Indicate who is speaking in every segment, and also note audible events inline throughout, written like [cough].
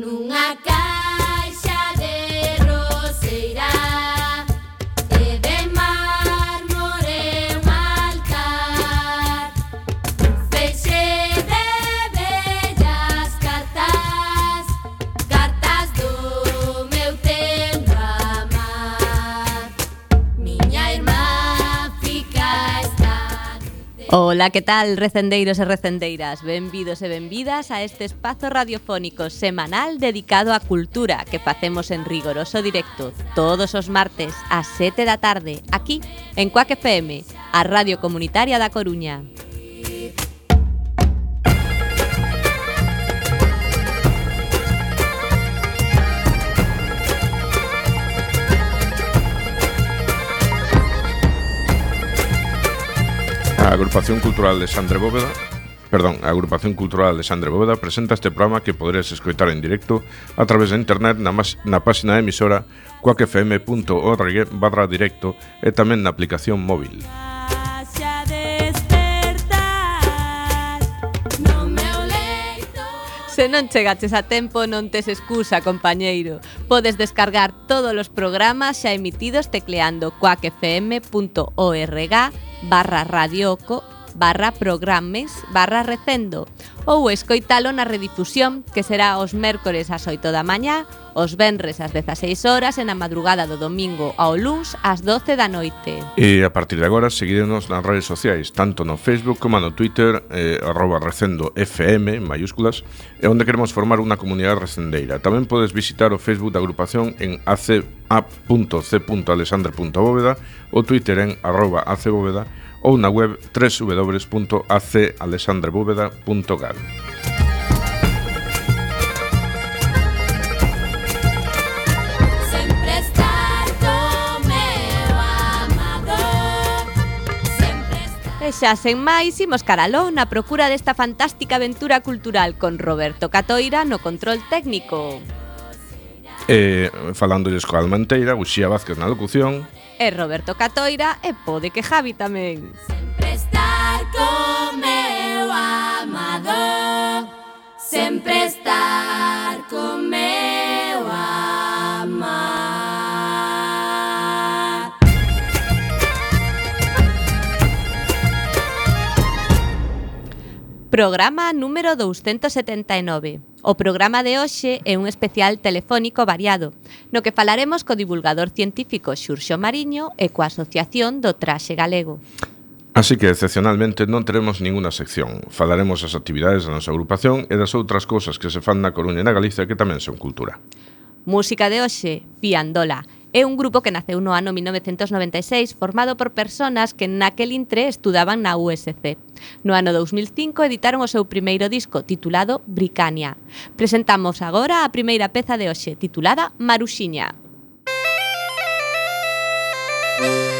Speaker 1: nunca
Speaker 2: Ola, que tal, recendeiros e recendeiras? Benvidos e benvidas a este espazo radiofónico semanal dedicado á cultura que facemos en rigoroso directo todos os martes ás 7 da tarde, aquí, en Cuac FM, a Radio Comunitaria da Coruña.
Speaker 3: A Agrupación Cultural de Sandre Bóveda Perdón, a Agrupación Cultural de Sandre Bóveda presenta este programa que poderes escoitar en directo a través de internet na, mas, na página emisora coacfm.org barra directo e tamén na aplicación móvil.
Speaker 1: Música
Speaker 2: Se non chegaches a tempo, non tes excusa, compañeiro. Podes descargar todos os programas xa emitidos tecleando coacfm.org barra radioco barra programes barra recendo ou escoitalo na redifusión que será os mércores ás 8 da mañá, os venres ás 16 horas e na madrugada do domingo ao luns ás 12 da noite.
Speaker 3: E a partir de agora seguídenos nas redes sociais, tanto no Facebook como no Twitter, eh, arroba recendo FM, mayúsculas, e onde queremos formar unha comunidade recendeira. Tamén podes visitar o Facebook da agrupación en ac.c.alexandre.bóveda o Twitter en arroba acbóveda ou na web
Speaker 1: www.acalexandrebúveda.gal.
Speaker 2: E xa sen máis, imos caraló na procura desta fantástica aventura cultural con Roberto Catoira no control técnico.
Speaker 3: E eh, falándolles coa Almanteira, Uxía Vázquez na locución,
Speaker 2: e Roberto Catoira e pode que Javi tamén.
Speaker 1: Sempre estar co meu amado Sempre estar co meu amado
Speaker 2: Programa número 279. O programa de hoxe é un especial telefónico variado, no que falaremos co divulgador científico Xurxo Mariño e coa Asociación do Traxe Galego.
Speaker 3: Así que, excepcionalmente, non teremos ninguna sección. Falaremos das actividades da nosa agrupación e das outras cousas que se fan na Coruña e na Galicia que tamén son cultura.
Speaker 2: Música de hoxe, Fiandola, é un grupo que naceu no ano 1996 formado por personas que naquel intre estudaban na USC. No ano 2005 editaron o seu primeiro disco titulado Bricania. Presentamos agora a primeira peza de hoxe titulada Maruxiña.
Speaker 1: Música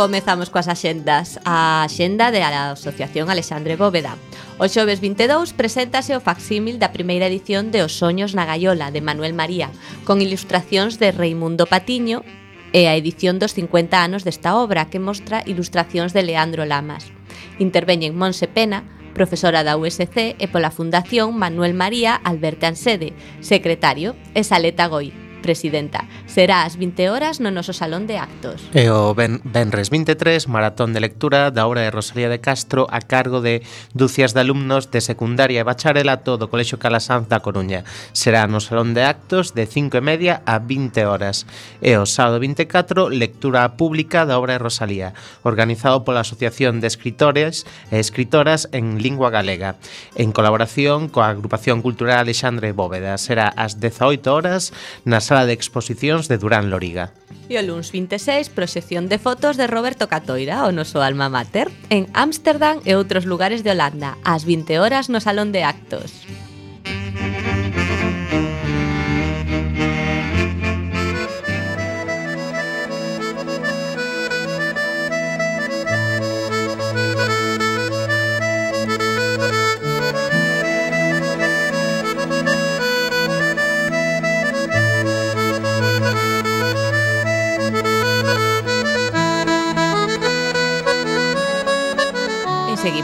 Speaker 2: Comezamos coas axendas. A axenda da Asociación Alexandre Bóveda. O xoves 22 preséntase o facsímil da primeira edición de Os Soños na Gaiola, de Manuel María, con ilustracións de Reimundo Patiño e a edición dos 50 anos desta obra que mostra ilustracións de Leandro Lamas. Interveñen Monse Pena, profesora da USC e pola Fundación Manuel María Alberta Ansede, secretario, e Saleta Goi, presidenta. Será ás 20 horas no noso salón de actos.
Speaker 4: E o ben, Benres 23, maratón de lectura da obra de Rosalía de Castro a cargo de dúcias de alumnos de secundaria e bacharelato do Colexio Calasanz da Coruña. Será no salón de actos de 5 e media a 20 horas. E o sábado 24, lectura pública da obra de Rosalía, organizado pola Asociación de Escritores e Escritoras en Lingua Galega, en colaboración coa Agrupación Cultural Alexandre Bóveda. Será ás 18 horas na Sala de Exposicións de Durán Loriga.
Speaker 2: E o luns 26, proxección de fotos de Roberto Catoira, o noso alma mater, en Ámsterdam e outros lugares de Holanda, ás 20 horas no Salón de Actos.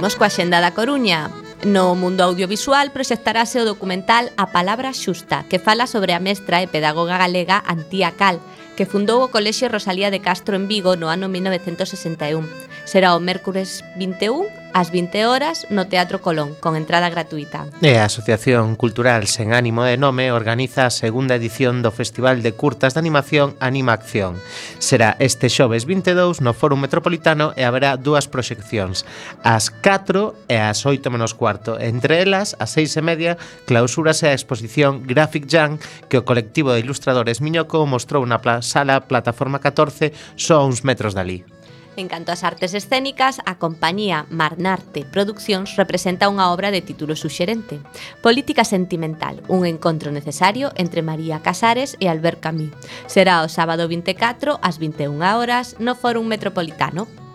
Speaker 2: Imos coa xenda da Coruña. No mundo audiovisual proxectarase o documental A Palabra Xusta, que fala sobre a mestra e pedagoga galega Antía Cal, que fundou o Colexio Rosalía de Castro en Vigo no ano 1961. Será o mércures 21 ás 20 horas no Teatro Colón, con entrada gratuita.
Speaker 4: E a Asociación Cultural Sen Ánimo de Nome organiza a segunda edición do Festival de Curtas de Animación Anima Acción. Será este xoves 22 no Fórum Metropolitano e haberá dúas proxeccións, ás 4 e ás 8 menos cuarto. Entre elas, ás 6 e media, clausúrase a exposición Graphic Jam que o colectivo de ilustradores Miñoco mostrou na pla sala Plataforma 14 só uns metros dali.
Speaker 2: En canto ás artes escénicas, a compañía Marnarte Produccións representa unha obra de título suxerente. Política sentimental, un encontro necesario entre María Casares e Albert Camus. Será o sábado 24 ás 21 horas no Fórum Metropolitano.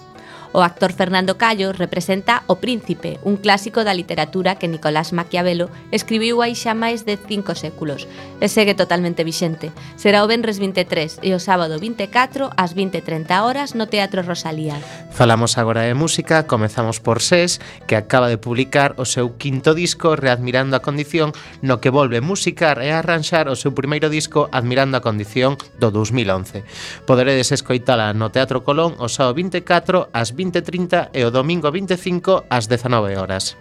Speaker 2: O actor Fernando Callo representa O Príncipe, un clásico da literatura que Nicolás Maquiavelo escribiu hai xa máis de cinco séculos e segue totalmente vixente. Será o Benres 23 e o sábado 24 ás 20.30 horas no Teatro Rosalía.
Speaker 4: Falamos agora de música, comezamos por SES, que acaba de publicar o seu quinto disco Readmirando a Condición, no que volve musicar e arranxar o seu primeiro disco Admirando a Condición do 2011. Poderedes escoitala no Teatro Colón o sábado 24 ás 20.30 e o domingo 25 ás 19 horas.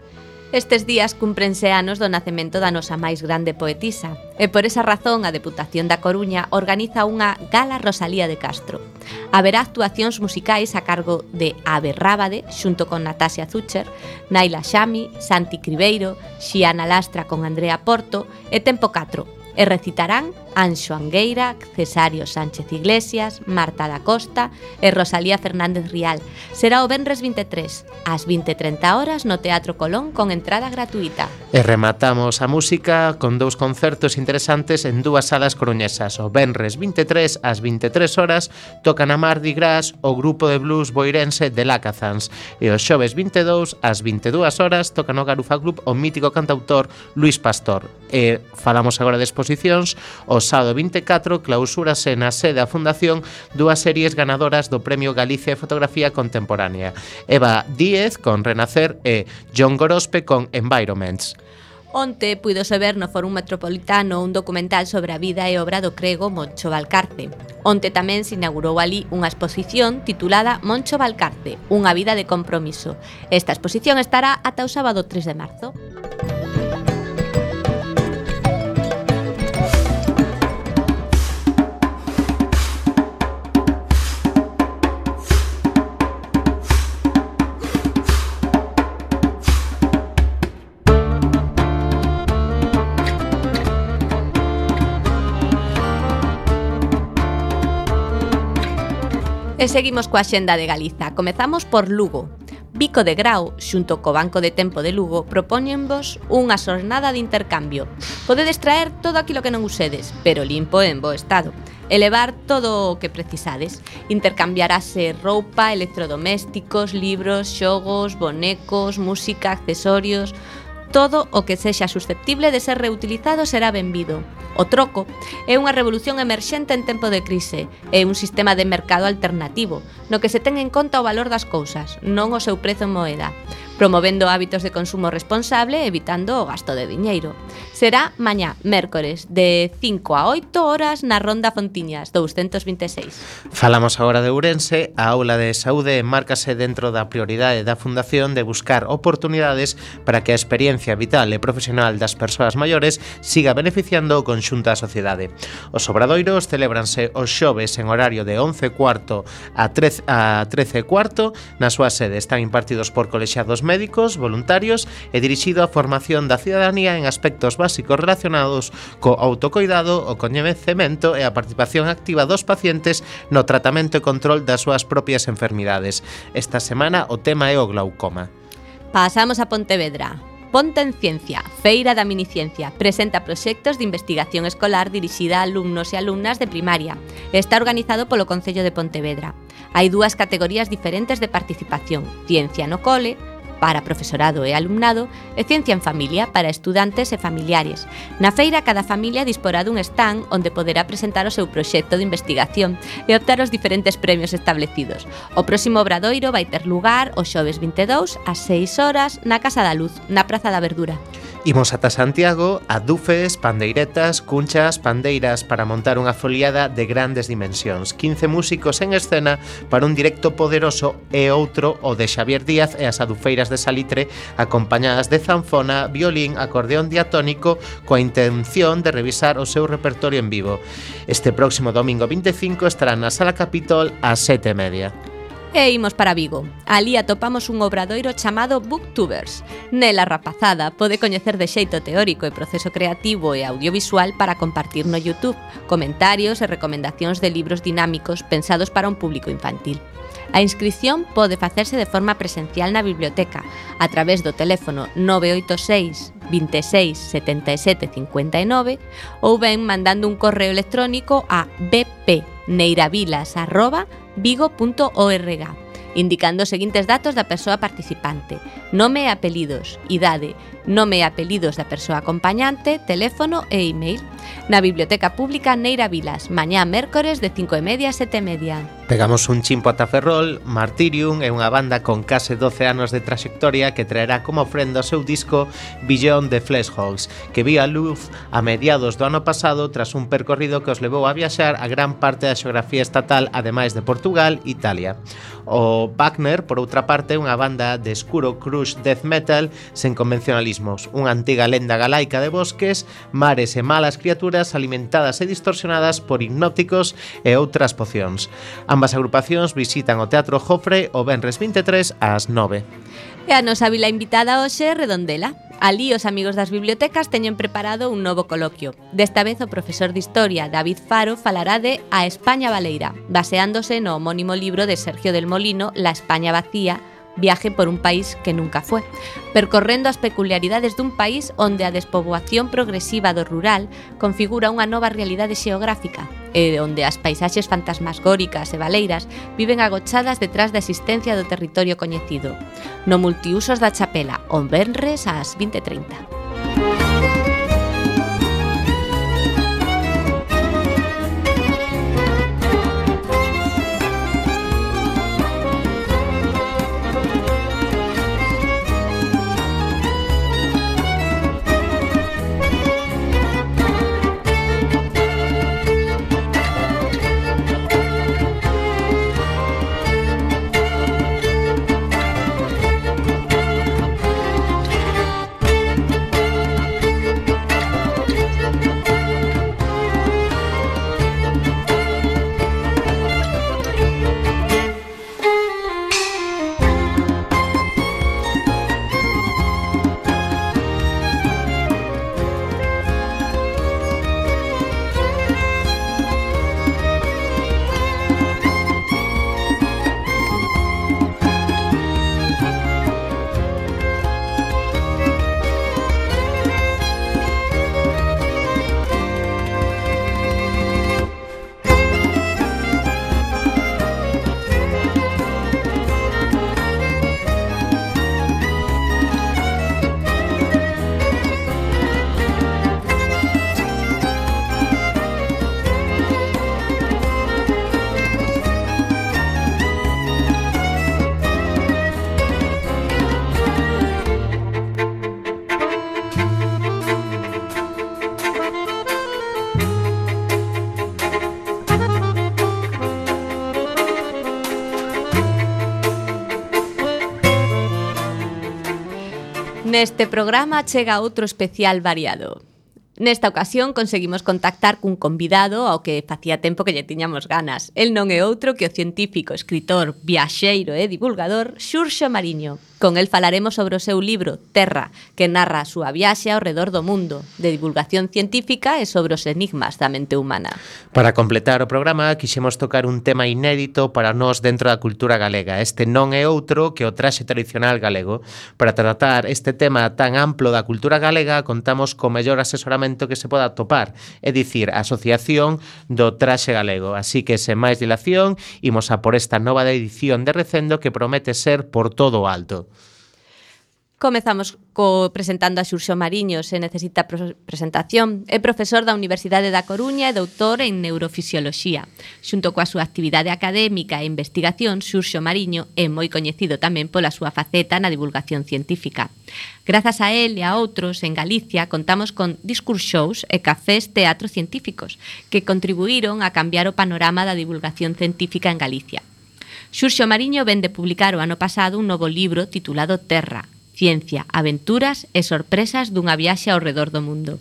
Speaker 2: Estes días cúmprense anos do nacemento da nosa máis grande poetisa e por esa razón a Deputación da Coruña organiza unha Gala Rosalía de Castro. Haberá actuacións musicais a cargo de Ave Rábade xunto con Natasia Zucher, Naila Xami, Santi Cribeiro, Xiana Lastra con Andrea Porto e Tempo 4 e recitarán Anxo Angueira, Cesario Sánchez Iglesias, Marta da Costa e Rosalía Fernández Rial. Será o Benres 23, ás 20.30 horas no Teatro Colón con entrada gratuita.
Speaker 4: E rematamos a música con dous concertos interesantes en dúas salas coruñesas. O Benres 23 ás 23 horas tocan a Mardi Gras o grupo de blues boirense de Lacazans e o xoves 22 ás 22 horas tocan o Garufa Club o mítico cantautor Luis Pastor. E falamos agora de exposicións, o Sábado 24 clausúrase na sede da Fundación dúas series ganadoras do Premio Galicia de Fotografía Contemporánea. Eva Díez con Renacer e John Gorospe con Environments.
Speaker 2: Onte puidose ver no Fórum Metropolitano un documental sobre a vida e obra do crego Moncho Valcarce. Onte tamén se inaugurou ali unha exposición titulada Moncho Valcarce, unha vida de compromiso. Esta exposición estará ata o sábado 3 de marzo. E seguimos coa xenda de Galiza. Comezamos por Lugo. Bico de Grau, xunto co Banco de Tempo de Lugo, propóñenvos unha xornada de intercambio. Podedes traer todo aquilo que non usedes, pero limpo en bo estado. Elevar todo o que precisades. Intercambiarase roupa, electrodomésticos, libros, xogos, bonecos, música, accesorios Todo o que sexa susceptible de ser reutilizado será benvido. O troco é unha revolución emerxente en tempo de crise, é un sistema de mercado alternativo, no que se ten en conta o valor das cousas, non o seu prezo en moeda promovendo hábitos de consumo responsable e evitando o gasto de diñeiro. Será mañá, mércores, de 5 a 8 horas na Ronda Fontiñas 226.
Speaker 4: Falamos agora de Ourense, a aula de saúde márcase dentro da prioridade da Fundación de buscar oportunidades para que a experiencia vital e profesional das persoas maiores siga beneficiando o conxunto da sociedade. Os obradoiros celebranse os xoves en horario de 11 cuarto a 13 a 13 cuarto. Na súa sede están impartidos por colexiados médicos, voluntarios e dirixido á formación da cidadanía en aspectos básicos relacionados co autocoidado, o coñecemento e a participación activa dos pacientes no tratamento e control das súas propias enfermidades. Esta semana o tema é o glaucoma.
Speaker 2: Pasamos a Pontevedra. Ponte en Ciencia, Feira da Miniciencia, presenta proxectos de investigación escolar dirixida a alumnos e alumnas de primaria. Está organizado polo Concello de Pontevedra. Hai dúas categorías diferentes de participación, Ciencia no Cole para profesorado e alumnado e Ciencia en Familia para estudantes e familiares. Na feira, cada familia disporá dun stand onde poderá presentar o seu proxecto de investigación e optar os diferentes premios establecidos. O próximo obradoiro vai ter lugar o xoves 22 ás 6 horas na Casa da Luz, na Praza da Verdura.
Speaker 4: Imos ata Santiago a dufes, pandeiretas, cunchas, pandeiras para montar unha foliada de grandes dimensións. 15 músicos en escena para un directo poderoso e outro o de Xavier Díaz e as adufeiras de Salitre acompañadas de zanfona, violín, acordeón diatónico coa intención de revisar o seu repertorio en vivo. Este próximo domingo 25 estará na Sala Capitol ás sete e media.
Speaker 2: E imos para Vigo. Alí atopamos un obradoiro chamado Booktubers. Nela rapazada pode coñecer de xeito teórico e proceso creativo e audiovisual para compartir no YouTube comentarios e recomendacións de libros dinámicos pensados para un público infantil. A inscripción pode facerse de forma presencial na biblioteca a través do teléfono 986 26 77 59 ou ben mandando un correo electrónico a bpneiravilas.com vigo.org, indicando os seguintes datos da persoa participante, nome e apelidos, idade, nome e apelidos da persoa acompañante, teléfono e email. Na Biblioteca Pública Neira Vilas, mañá mércores de 5 e media a 7 e media.
Speaker 4: Pegamos un chimpo ata Ferrol, Martirium é unha banda con case 12 anos de traxectoria que traerá como ofrenda o seu disco Billón de Hogs, que vía luz a mediados do ano pasado tras un percorrido que os levou a viaxar a gran parte da xeografía estatal ademais de Portugal e Italia. O Wagner, por outra parte, é unha banda de escuro crush death metal sen convencionalismos, unha antiga lenda galaica de bosques, mares e malas criaturas alimentadas e distorsionadas por hipnóticos e outras pocións. A Ambas agrupacións visitan o Teatro Jofre o Benres 23 ás 9.
Speaker 2: E a nosa vila invitada hoxe é Redondela. Alí os amigos das bibliotecas teñen preparado un novo coloquio. Desta vez o profesor de Historia, David Faro, falará de A España Baleira, baseándose no homónimo libro de Sergio del Molino, La España Vacía, viaje por un país que nunca foi, percorrendo as peculiaridades dun país onde a despoboación progresiva do rural configura unha nova realidade xeográfica, e onde as paisaxes fantasmagóricas e baleiras viven agochadas detrás da existencia do territorio coñecido. No multiusos da Chapela, on venres ás 20.30. Neste programa chega outro especial variado. Nesta ocasión conseguimos contactar cun convidado ao que facía tempo que lle tiñamos ganas. El non é outro que o científico, escritor, viaxeiro e divulgador Xurxo Mariño. Con el falaremos sobre o seu libro Terra, que narra a súa viaxe ao redor do mundo, de divulgación científica e sobre os enigmas da mente humana.
Speaker 4: Para completar o programa, quixemos tocar un tema inédito para nós dentro da cultura galega. Este non é outro que o traxe tradicional galego. Para tratar este tema tan amplo da cultura galega, contamos co mellor asesoramento evento que se poda topar, é dicir, a Asociación do Traxe Galego. Así que, sen máis dilación, imos a por esta nova edición de Recendo que promete ser por todo o alto.
Speaker 2: Comezamos co presentando a Xurxo Mariño, se necesita presentación. É profesor da Universidade da Coruña e doutor en neurofisioloxía. Xunto coa súa actividade académica e investigación, Xurxo Mariño é moi coñecido tamén pola súa faceta na divulgación científica. Grazas a él e a outros en Galicia contamos con discurso shows e cafés teatro científicos que contribuíron a cambiar o panorama da divulgación científica en Galicia. Xurxo Mariño vende publicar o ano pasado un novo libro titulado Terra, ciencia, aventuras e sorpresas dunha viaxe ao redor do mundo.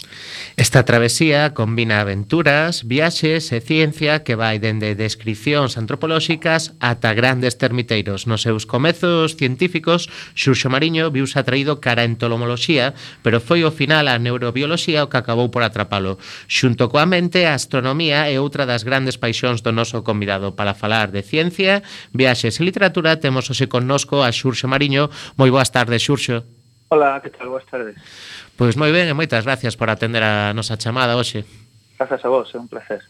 Speaker 4: Esta travesía combina aventuras, viaxes e ciencia que vai dende descripcións antropolóxicas ata grandes termiteiros. Nos seus comezos científicos, Xurxo Mariño viuse atraído cara a entolomoloxía, pero foi ao final a neurobioloxía o que acabou por atrapalo. Xunto coa mente, a astronomía é outra das grandes paixóns do noso convidado para falar de ciencia, viaxes e literatura, temos hoxe connosco a Xurxo Mariño. Moi boas tardes, Xurxo. Xurxo.
Speaker 5: Hola, que tal? Boas tardes.
Speaker 4: Pois moi ben e moitas gracias por atender a nosa chamada hoxe.
Speaker 5: Grazas a vos, é un placer.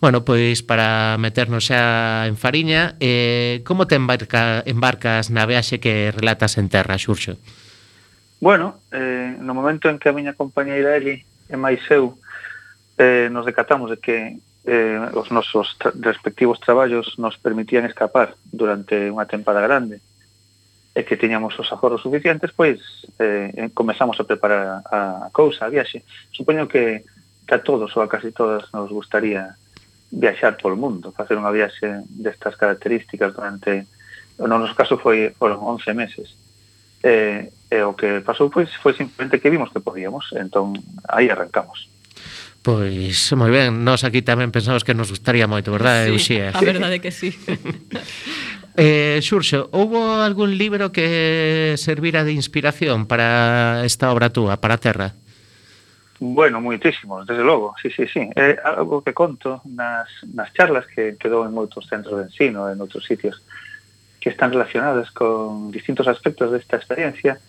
Speaker 4: Bueno, pois para meternos xa en fariña, eh, como te embarca, embarcas na viaxe que relatas en terra, Xurxo?
Speaker 5: Bueno, eh, no momento en que a miña compañeira Eli e máis eu eh, nos decatamos de que eh, os nosos tra respectivos traballos nos permitían escapar durante unha tempada grande e que tiñamos os aforros suficientes, pois eh, eh, comezamos a preparar a cousa, a viaxe. Supoño que, que a todos ou a casi todas nos gustaría viaxar polo mundo, facer unha viaxe destas características durante, no noso caso foi foron 11 meses. E, e o que pasou pois foi simplemente que vimos que podíamos, entón aí arrancamos.
Speaker 4: Pois moi ben, nós aquí tamén pensamos que nos gustaría moito, verdad, sí, Uxía?
Speaker 2: A verdade que sí. [laughs]
Speaker 4: Eh, Xurxo, houbo algún libro que servira de inspiración para esta obra túa, para a Terra?
Speaker 5: Bueno, moitísimos, desde logo, sí, sí, sí. É algo que conto nas, nas charlas que, que dou en moitos centros de ensino, en outros sitios, que están relacionadas con distintos aspectos desta experiencia,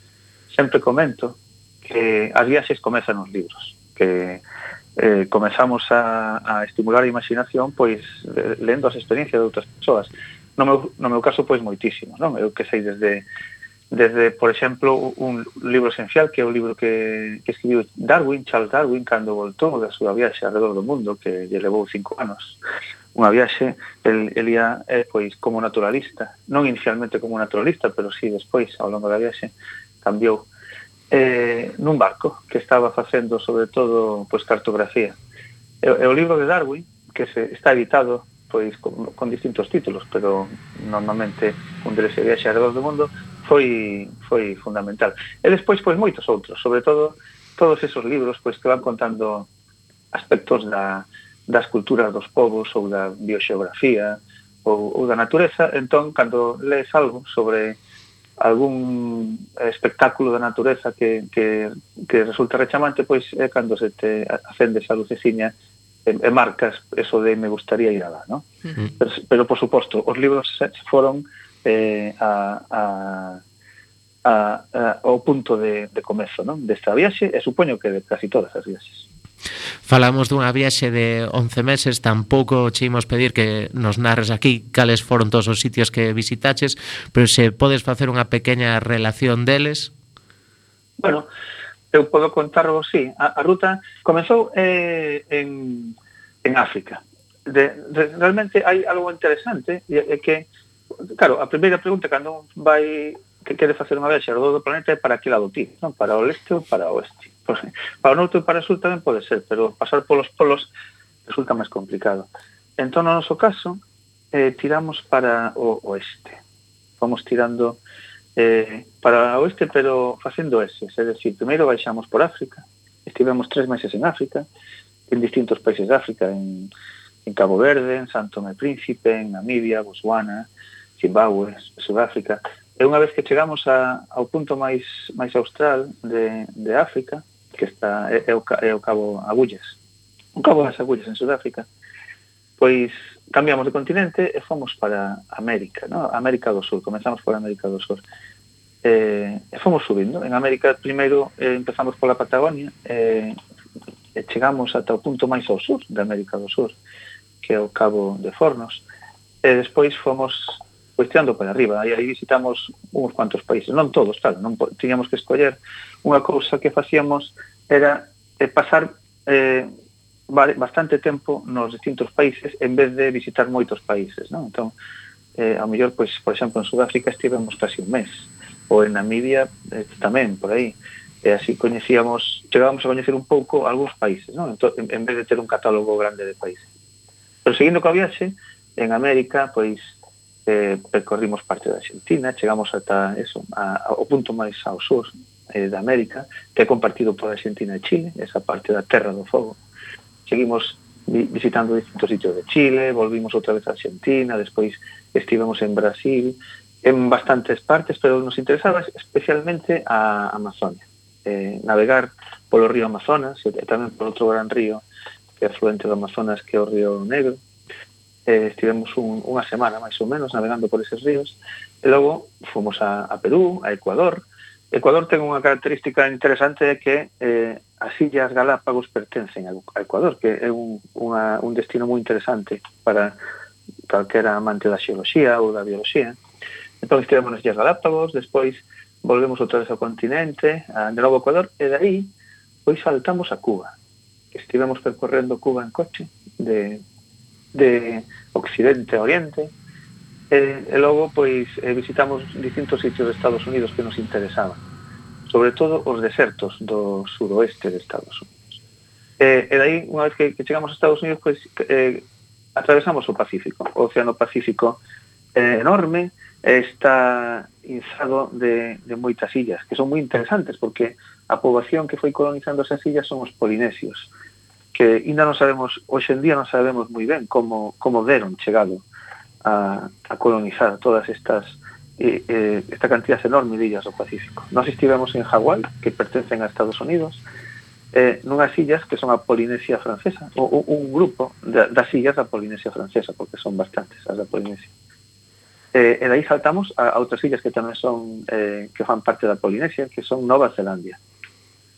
Speaker 5: sempre comento que as viaxes comezan nos libros, que eh, comezamos a, a estimular a imaginación pois eh, lendo as experiencias de outras persoas no meu, no meu caso, pois moitísimos, non? Eu que sei desde, desde por exemplo, un libro esencial que é o libro que, que escribiu Darwin, Charles Darwin, cando voltou da súa viaxe alrededor do mundo, que lle levou cinco anos, unha viaxe, el, el ia, eh, pois, como naturalista, non inicialmente como naturalista, pero sí despois, ao longo da viaxe, cambiou eh, nun barco que estaba facendo, sobre todo, pois, cartografía. E, e o libro de Darwin, que se, está editado pois con, con distintos títulos, pero normalmente un deles é viaxe alrededor do mundo, foi foi fundamental. E despois pois moitos outros, sobre todo todos esos libros pois que van contando aspectos da, das culturas dos povos ou da bioxeografía ou, ou da natureza, entón cando lees algo sobre algún espectáculo da natureza que, que, que resulta rechamante, pois é cando se te acende esa luceciña e, e marcas eso de me gustaría ir alá, ¿no?
Speaker 2: Uh
Speaker 4: -huh.
Speaker 5: pero, pero, por suposto, os libros foron eh, a, a, a, a, ao punto de, de comezo ¿no? desta viaxe, e supoño que de casi todas as viaxes.
Speaker 4: Falamos dunha viaxe de 11 meses, tampouco che imos pedir que nos narres aquí cales foron todos os sitios que visitaches, pero se podes facer unha pequeña relación deles.
Speaker 5: Bueno, eu podo contarvos, sí, a, a ruta comezou eh, en, en África. De, de, realmente hai algo interesante, e, e que, claro, a primeira pregunta cando vai que quere facer unha viaxe ao do planeta é para que lado ti, non? para o leste ou para o oeste. Pues, para o norte ou para o sul tamén pode ser, pero pasar polos polos resulta máis complicado. Entón, no noso caso, eh, tiramos para o oeste. Vamos tirando eh, para oeste, pero facendo ese. É dicir, primeiro baixamos por África, estivemos tres meses en África, en distintos países de África, en, en Cabo Verde, en Santo Tomé Príncipe, en Namibia, Botswana, Zimbabue, Sudáfrica. E unha vez que chegamos a, ao punto máis máis austral de, de África, que está é, é, o, é o Cabo Agullas, o Cabo das Agullas en Sudáfrica, pois cambiamos de continente e fomos para América, ¿no? América do Sur, comenzamos por América do Sur. Eh, e fomos subindo. En América primeiro eh, empezamos pola Patagonia eh, e chegamos ata o punto máis ao sur de América do Sur, que é o Cabo de Fornos. E despois fomos cuestionando para arriba. E aí visitamos uns cuantos países, non todos, claro, non tiñamos que escoller. Unha cousa que facíamos era eh, pasar eh, bastante tempo nos distintos países en vez de visitar moitos países, non? Entón, eh, ao mellor, pois, por exemplo, en Sudáfrica estivemos casi un mes, ou en Namibia eh, tamén, por aí. E así coñecíamos, chegábamos a coñecer un pouco algúns países, non? Entón, en, en vez de ter un catálogo grande de países. Pero seguindo coa viaxe, en América, pois, eh, percorrimos parte da Argentina, chegamos ata eso, a, ao punto máis ao sur eh, da América, que é compartido por Argentina e Chile, esa parte da Terra do Fogo seguimos visitando distintos sitios de Chile, volvimos outra vez a Argentina, despois estivemos en Brasil, en bastantes partes, pero nos interesaba especialmente a Amazonia. Eh, navegar polo río Amazonas e tamén por outro gran río que é afluente do Amazonas que é o río Negro. Eh, estivemos un, unha semana máis ou menos navegando por eses ríos e logo fomos a, a Perú, a Ecuador, Ecuador ten unha característica interesante de que eh, as Illas Galápagos pertencen a Ecuador, que é un, unha, un destino moi interesante para calquera amante da xeoloxía ou da bioloxía. Entón, estivemos nas Illas Galápagos, despois volvemos outra vez ao continente, a Novo Ecuador, e dai, pois saltamos a Cuba. Estivemos percorrendo Cuba en coche, de, de occidente a oriente, e, e logo pois eh, visitamos distintos sitios de Estados Unidos que nos interesaban. Sobre todo os desertos do suroeste de Estados Unidos. E, e dai unha vez que, que chegamos a Estados Unidos pois eh, atravesamos o Pacífico o Océano Pacífico eh, enorme está inzado de, de moitas illas que son moi interesantes porque a poboación que foi colonizando esas illas son os polinesios que ainda non sabemos, hoxe en día non sabemos moi ben como, como deron chegado a, a colonizar todas estas eh, eh, esta cantidad enorme de illas do Pacífico. Nós estivemos en Hawái, que pertencen a Estados Unidos, eh, nunhas illas que son a Polinesia francesa, ou, ou un grupo de, das illas da Polinesia francesa, porque son bastantes as da Polinesia. Eh, e daí saltamos a, a outras illas que tamén son eh, que fan parte da Polinesia, que son Nova Zelandia.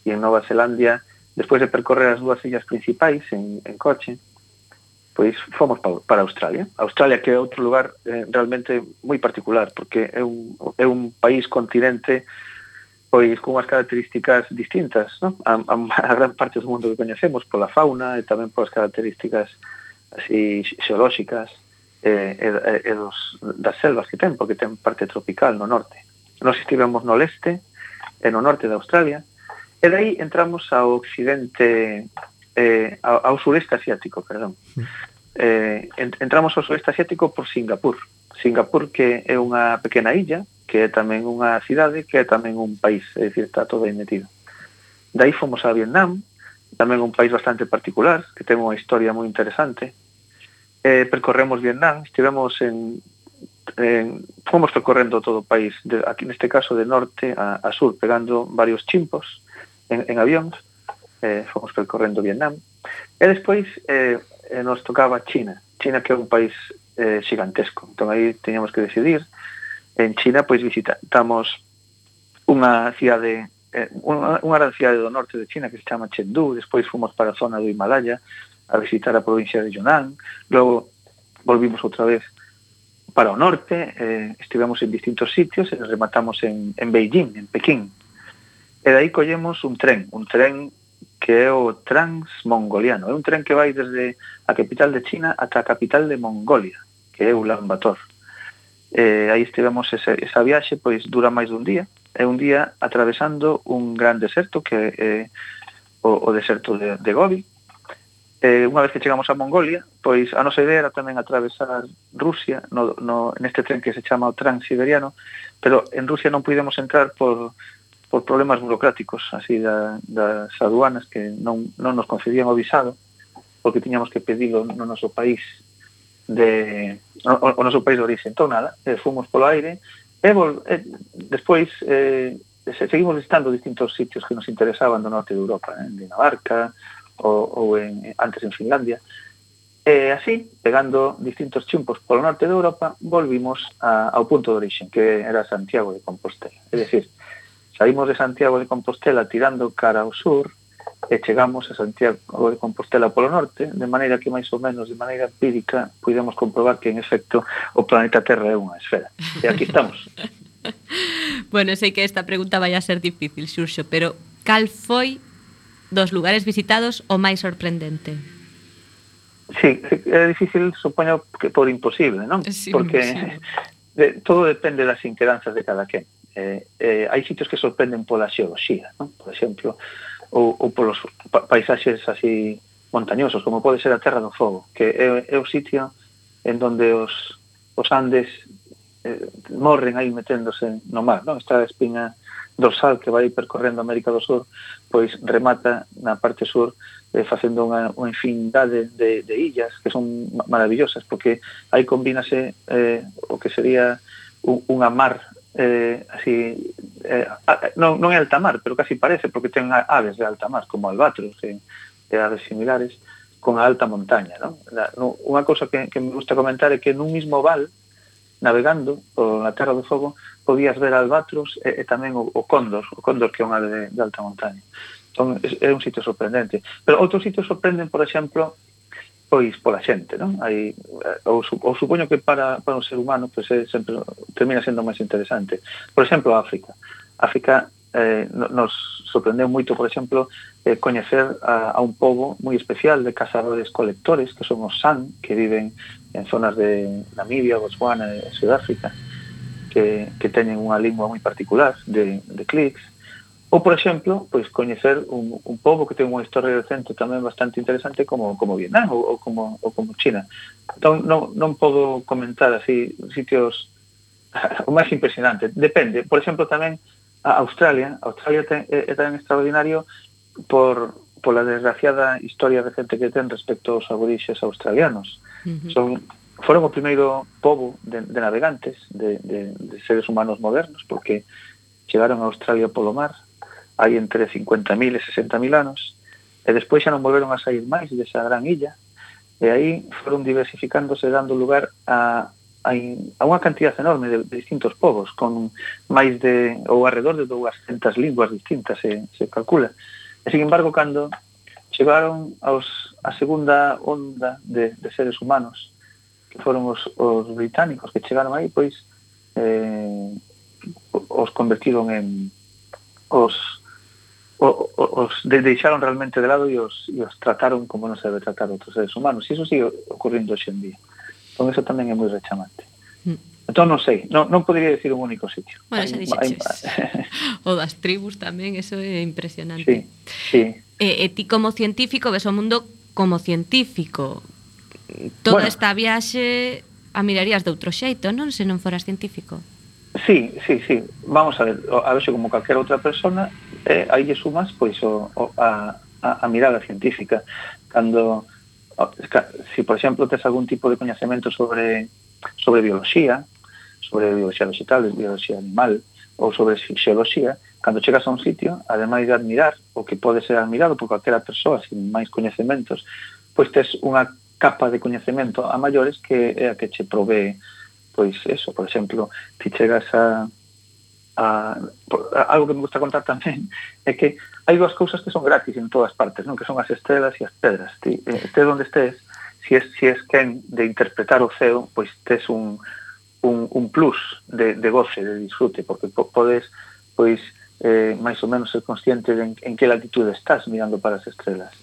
Speaker 5: E en Nova Zelandia, despois de percorrer as dúas illas principais en, en coche, pois fomos para Australia. Australia que é outro lugar eh, realmente moi particular, porque é un, é un país continente pois con unhas características distintas no? a, a, a gran parte do mundo que coñecemos pola fauna e tamén polas características así xeolóxicas eh, e, e dos, das selvas que ten, porque ten parte tropical no norte. Nos estivemos no leste e no norte de Australia, e dai entramos ao occidente eh, ao sureste asiático, perdón. Eh, entramos ao sureste asiático por Singapur. Singapur que é unha pequena illa, que é tamén unha cidade, que é tamén un país, é dicir, está todo aí metido. Dai fomos a Vietnam, tamén un país bastante particular, que ten unha historia moi interesante. Eh, percorremos Vietnam, estivemos en, en fomos percorrendo todo o país, de, aquí neste caso de norte a, a sur, pegando varios chimpos en, en avións, eh, fomos percorrendo Vietnam. E despois eh, nos tocaba China, China que é un país eh, gigantesco. Entón aí teníamos que decidir. En China pois visitamos unha cidade eh, unha, unha gran cidade do norte de China que se chama Chengdu, despois fomos para a zona do Himalaya a visitar a provincia de Yunnan, logo volvimos outra vez para o norte, eh, estivemos en distintos sitios e rematamos en, en Beijing, en Pekín. E dai collemos un tren, un tren que é o Transmongoliano. É un tren que vai desde a capital de China ata a capital de Mongolia, que é Ulan Bator. Eh, aí estivemos ese, esa viaxe, pois dura máis dun día. É un día atravesando un gran deserto que é eh, o, o deserto de, de Gobi. Eh, unha vez que chegamos a Mongolia, pois a nosa idea era tamén atravesar Rusia no, no, neste tren que se chama o Transiberiano, pero en Rusia non pudemos entrar por por problemas burocráticos así da, das aduanas que non, non nos concedían o visado porque tiñamos que pedilo no noso país de o, o noso país de orixe. Entón, nada, eh, fomos polo aire e, vol, e despois eh, seguimos visitando distintos sitios que nos interesaban do norte de Europa, eh, en Dinamarca ou, ou en, antes en Finlandia. E así, pegando distintos chimpos polo norte de Europa, volvimos a, ao punto de orixe, que era Santiago de Compostela. É dicir, Saímos de Santiago de Compostela tirando cara ao sur e chegamos a Santiago de Compostela polo norte, de maneira que máis ou menos de maneira empírica pudemos comprobar que en efecto o planeta Terra é unha esfera. E aquí estamos. [laughs]
Speaker 2: bueno, sei que esta pregunta vai a ser difícil, Xurxo, pero cal foi dos lugares visitados o máis sorprendente?
Speaker 5: Sí, é difícil, supoño, que por imposible, non?
Speaker 2: Sí,
Speaker 5: Porque
Speaker 2: imposible. [laughs]
Speaker 5: de, todo depende das inquedanzas de cada quen. Eh, eh, hai sitios que sorprenden pola xeoloxía, non? por exemplo, ou, ou polos pa paisaxes así montañosos, como pode ser a Terra do Fogo, que é, é o sitio en donde os, os Andes eh, morren aí meténdose no mar, non? Esta espiña dorsal que vai percorrendo América do Sur, pois remata na parte sur eh, facendo unha, unha infinidade de, de illas que son maravillosas, porque aí combínase eh, o que sería unha mar eh, así eh, non, non é alta mar, pero casi parece porque ten aves de alta mar, como albatros e, e aves similares con a alta montaña non? La, no, unha cousa que, que me gusta comentar é que nun mismo val navegando pola Terra do Fogo podías ver albatros e, e tamén o, o cóndor o cóndor que é unha ave de, de alta montaña entón, é, é un sitio sorprendente pero outros sitios sorprenden, por exemplo pois pola xente, non? Hai, eh, ou, ou supoño que para, para un ser humano pois é sempre, termina sendo máis interesante. Por exemplo, África. África eh, nos sorprendeu moito, por exemplo, eh, coñecer a, a un pobo moi especial de cazadores colectores, que son os San, que viven en zonas de Namibia, Botswana e Sudáfrica, que, que teñen unha lingua moi particular de, de clics, Ou, por exemplo, pois coñecer un, un pobo que ten unha historia recente tamén bastante interesante como, como Vietnam ou, ou, como, ou como China. Entón, non, non podo comentar así sitios [laughs] o máis impresionante. Depende. Por exemplo, tamén a Australia. Australia ten, é, é tan extraordinario por, pola desgraciada historia recente que ten respecto aos aborixes australianos.
Speaker 2: Uh -huh.
Speaker 5: Son foron o primeiro pobo de, de navegantes, de, de, de seres humanos modernos, porque chegaron a Australia polo mar, hai entre 50.000 e 60.000 anos, e despois xa non volveron a sair máis desa gran illa, e aí foron diversificándose dando lugar a, a, a unha cantidad enorme de, de distintos povos, con máis de, ou alrededor de 200 linguas distintas, se, se calcula. E, sin embargo, cando chegaron aos, a segunda onda de, de seres humanos, que foron os, os británicos que chegaron aí, pois eh, os convertiron en os o, os de, deixaron realmente de lado e os, e os trataron como non se debe tratar outros seres humanos. E iso sigue ocurrindo hoxe en día. Entón, eso tamén é moi rechamante.
Speaker 2: Mm.
Speaker 5: Entón, non sei, non, non podría decir un único sitio.
Speaker 2: Bueno, xa dixeches. [laughs] o das tribus tamén, eso é impresionante.
Speaker 5: Sí, sí.
Speaker 2: E, e ti como científico ves o mundo como científico. Toda
Speaker 5: bueno,
Speaker 2: esta viaxe a mirarías de outro xeito, non? Se non foras científico.
Speaker 5: Sí, sí, sí. Vamos a ver, a vexe como calquera outra persona, eh, aí lle sumas pois o, o, a, a, a mirada científica. Cando si por exemplo tes algún tipo de coñecemento sobre sobre bioloxía sobre bioloxía vegetal, bioloxía animal ou sobre fisioloxía, cando chegas a un sitio, ademais de admirar o que pode ser admirado por calquera persoa sin máis coñecementos, pois tes unha capa de coñecemento a maiores que é a que che provee pois eso, por exemplo, ti chegas a a, a, algo que me gusta contar tamén é que hai dúas cousas que son gratis en todas partes, non? que son as estrelas e as pedras. Ti, eh, este onde estés, si es, si es quen de interpretar o ceo, pois tes un, un, un plus de, de goce, de disfrute, porque po, podes pois eh, máis ou menos ser consciente de en, en que latitude estás mirando para as estrelas.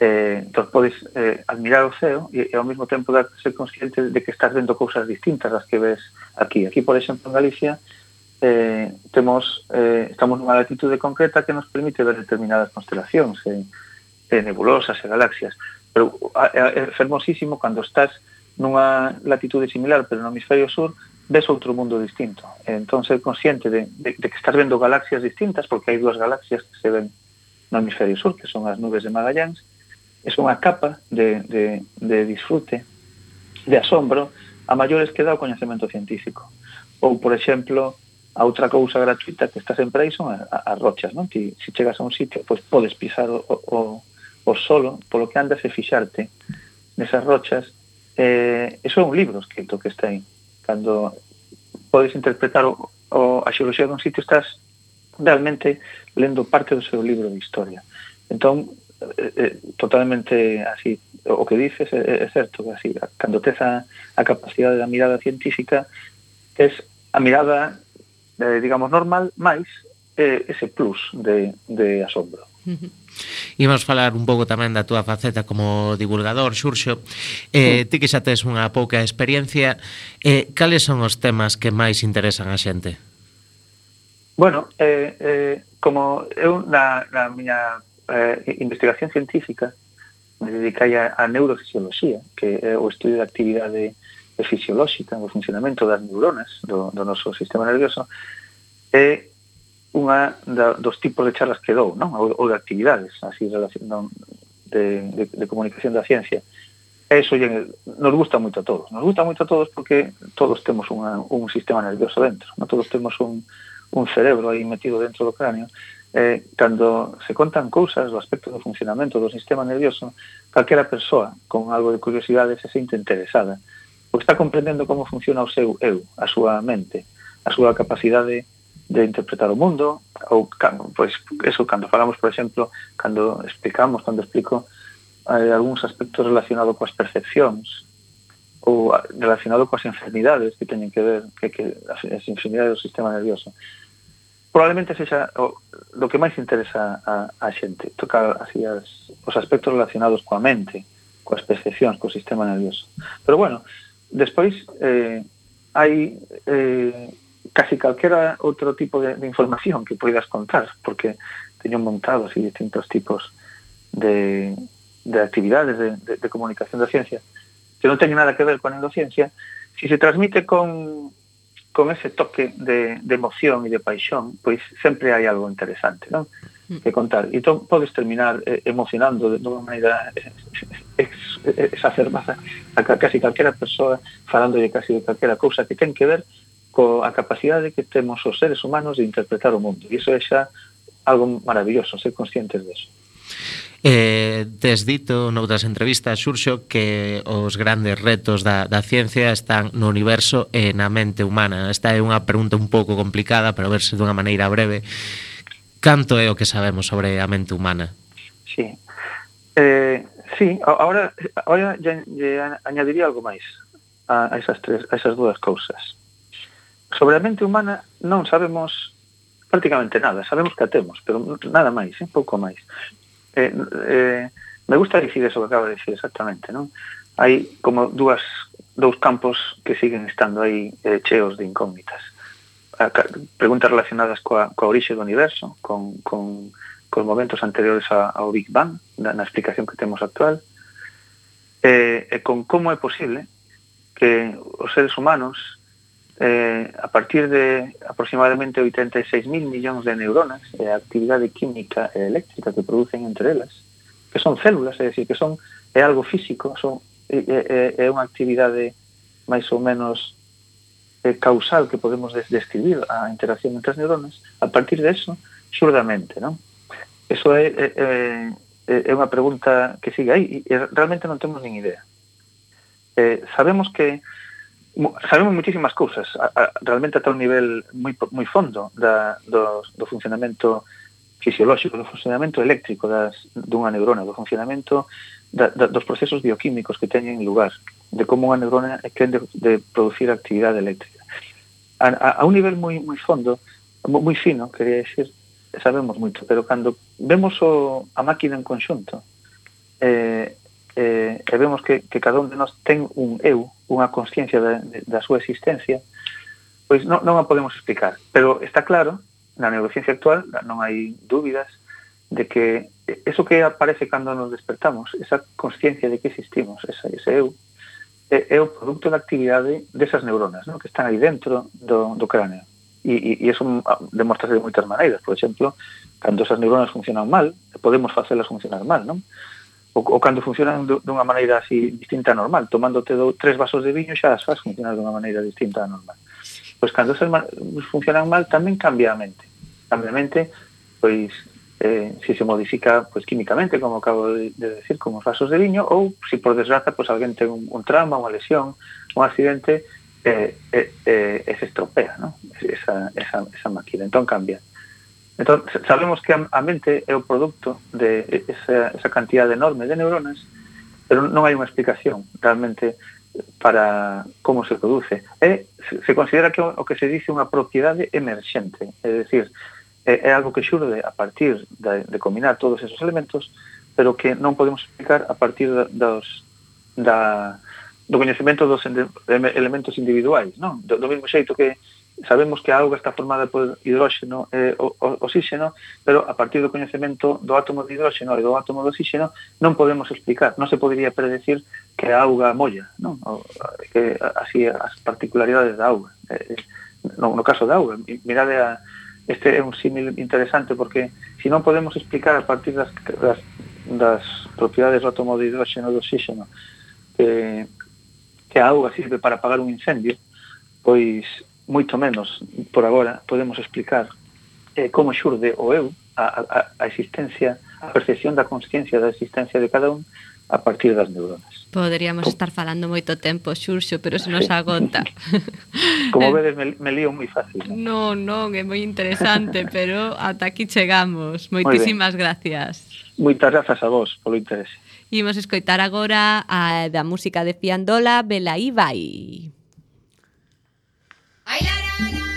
Speaker 5: Eh, entón podes eh, admirar o ceo e, e ao mesmo tempo dar, ser consciente de que estás vendo cousas distintas das que ves aquí. Aquí, por exemplo, en Galicia, eh, temos eh, estamos nunha latitude concreta que nos permite ver determinadas constelacións eh, eh, nebulosas e galaxias. Pero é fermosísimo cando estás nunha latitude similar pero no hemisferio sur ves outro mundo distinto. Entón ser consciente de, de, de que estás vendo galaxias distintas porque hai dúas galaxias que se ven no hemisferio sur que son as nubes de Magallanes é unha capa de, de, de disfrute de asombro a maiores que dá o coñecemento científico. Ou por exemplo a outra cousa gratuita que está sempre aí son as rochas, non? Ti, se chegas a un sitio, pois podes pisar o, o, o solo polo que andas e fixarte nesas rochas. Eh, eso é un libro escrito que está aí. Cando podes interpretar o, o, a xeoloxía dun sitio, estás realmente lendo parte do seu libro de historia. Entón, eh, totalmente así, o que dices é, é certo, así, cando tes a, a capacidade da mirada científica, tes a mirada eh, digamos, normal, máis eh, ese plus de, de asombro.
Speaker 4: Imos falar un pouco tamén da túa faceta como divulgador, Xurxo. Eh, ti que xa tes unha pouca experiencia, eh, cales son os temas que máis interesan a xente?
Speaker 5: Bueno, eh, eh, como eu na, na miña eh, investigación científica me dedicai a, a neurofisioloxía, que é o estudio da actividade eh, e fisiolóxica do funcionamento das neuronas do, do noso sistema nervioso é unha da, dos tipos de charlas que dou, non? Ou, ou de actividades, así non, de, de, de comunicación da ciencia. eso lle, nos gusta moito a todos. Nos gusta moito a todos porque todos temos unha, un sistema nervioso dentro, non? Todos temos un, un cerebro aí metido dentro do cráneo. Eh, cando se contan cousas do aspecto do funcionamento do sistema nervioso, calquera persoa con algo de curiosidade se sente interesada pois está comprendendo como funciona o seu eu, a súa mente, a súa capacidade de interpretar o mundo, ou pois eso cando falamos, por exemplo, cando explicamos, cando explico eh, algúns aspectos relacionados coas percepcións ou relacionado coas enfermidades que teñen que ver que, que as, as enfermidades do sistema nervioso probablemente sexa o, do que máis interesa a, a xente, tocar así as, os aspectos relacionados coa mente, coas percepcións, co sistema nervioso. Pero bueno, despois eh, hai eh, casi calquera outro tipo de, información que poidas contar porque teño montado así distintos tipos de, de actividades de, de, de ciencia que non teñen nada que ver coa neurociencia, si se transmite con, con ese toque de, emoción e de paixón, pois sempre hai algo interesante? que contar. E Entón, podes terminar eh, emocionando de unha maneira eh, exacerbada a casi calquera persoa falando de casi de calquera cousa que ten que ver coa capacidade que temos os seres humanos de interpretar o mundo. E iso é xa algo maravilloso, ser conscientes deso.
Speaker 4: Eh, tes dito noutras entrevistas, Xurxo, que os grandes retos da, da ciencia están no universo e na mente humana. Esta é unha pregunta un pouco complicada, pero a verse dunha maneira breve canto é o que sabemos sobre a mente humana?
Speaker 5: Sí. Eh, sí, ahora, ahora ya, ya añadiría algo máis a, a esas tres, a esas dúas cousas. Sobre a mente humana non sabemos prácticamente nada, sabemos que a temos, pero nada máis, eh, pouco máis. Eh, eh, me gusta dicir eso que acaba de dicir exactamente, non? Hai como dúas dous campos que siguen estando aí eh, cheos de incógnitas a, preguntas relacionadas coa, coa orixe do universo, con, con, con momentos anteriores a, ao Big Bang, na, na explicación que temos actual, e, e con como é posible que os seres humanos, eh, a partir de aproximadamente 86.000 millóns de neuronas, e a actividade química e eléctrica que producen entre elas, que son células, é dicir, que son é algo físico, son, é, é, é unha actividade máis ou menos eh, causal que podemos describir a interacción entre as neuronas, a partir de eso, surda a mente, non? Eso é, é, é, é unha pregunta que sigue aí e realmente non temos nin idea. Eh, sabemos que sabemos muchísimas cousas, a, a, realmente ata un nivel moi, moi fondo da, do, do funcionamento fisiolóxico, do funcionamento eléctrico das, dunha neurona, do funcionamento da, da, dos procesos bioquímicos que teñen lugar de como unha neurona é quen de, de producir actividade eléctrica. A, a, a un nivel moi moi fondo, moi fino, quería decir, sabemos moito, pero cando vemos o, a máquina en conxunto, eh, eh, e vemos que, que cada un de nós ten un eu, unha consciencia da, de, da súa existencia, pois non, non a podemos explicar. Pero está claro, na neurociencia actual non hai dúbidas de que eso que aparece cando nos despertamos, esa consciencia de que existimos, esa, ese eu, é, é o producto da actividade desas neuronas ¿no? que están aí dentro do, do cráneo. E, e, e eso ah, demostrase de moitas maneiras. Por exemplo, cando esas neuronas funcionan mal, podemos facelas funcionar mal, non? O, o cando funcionan dunha maneira así distinta a normal, tomándote do, tres vasos de viño xa as faz funcionar dunha maneira distinta a normal. Pois cando esas funcionan mal tamén cambia a mente. Cambia a mente, pois eh, si se modifica pues, químicamente, como acabo de, de decir, como os vasos de viño, ou se si por desgraza pues, alguén ten un, un trauma, unha lesión, un accidente, eh, eh, eh, se estropea ¿no? esa, esa, esa máquina, entón cambia. Entón, sabemos que a mente é o producto de esa, esa cantidad enorme de neuronas, pero non hai unha explicación realmente para como se produce. E se considera que o que se dice unha propiedade emerxente, é dicir, é, é algo que xurde a partir de, de combinar todos esos elementos, pero que non podemos explicar a partir da, dos, da, do coñecemento dos elementos individuais, non? Do, do mesmo xeito que sabemos que a auga está formada por hidróxeno e o, o, oxígeno, pero a partir do coñecemento do átomo de hidróxeno e do átomo de oxígeno non podemos explicar, non se podría predecir que a auga molla, non? O, que así as particularidades da auga. Eh, no, no caso da auga, mirade a este é un símil interesante porque se si non podemos explicar a partir das, das, das propiedades do átomo de hidróxeno e do oxígeno que, que a auga sirve para apagar un incendio, pois moito menos por agora podemos explicar eh, como xurde o eu a, a, a existencia, a percepción da consciencia da existencia de cada un a partir das neuronas.
Speaker 2: Poderíamos estar falando moito tempo, Xurxo, pero se nos agota. [laughs]
Speaker 5: Como [laughs] vedes, me, me lío moi fácil.
Speaker 2: Non, non, é moi interesante, [laughs] pero ata aquí chegamos. Moitísimas gracias.
Speaker 5: Moitas grazas a vos polo interese.
Speaker 2: Imos escoitar agora a da música de Fiandola, Bela Ibai. Ai, la, la, la.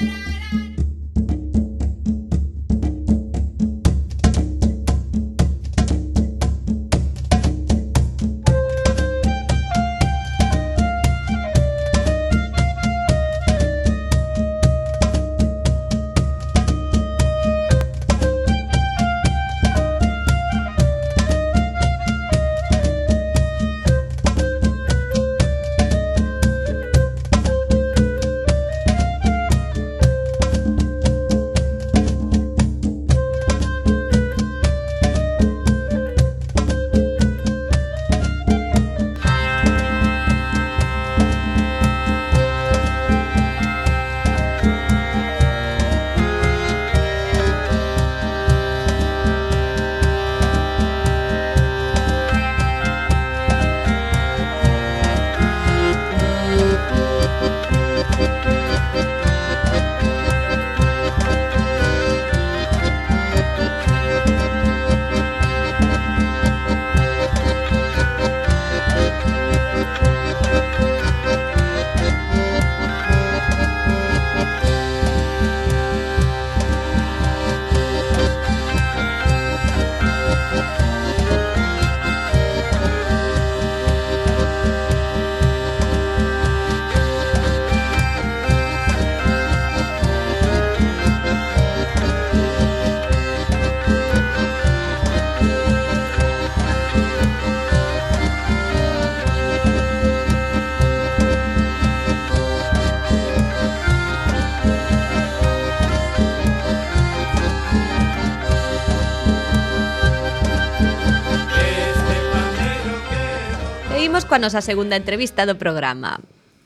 Speaker 2: coa nosa segunda entrevista do programa.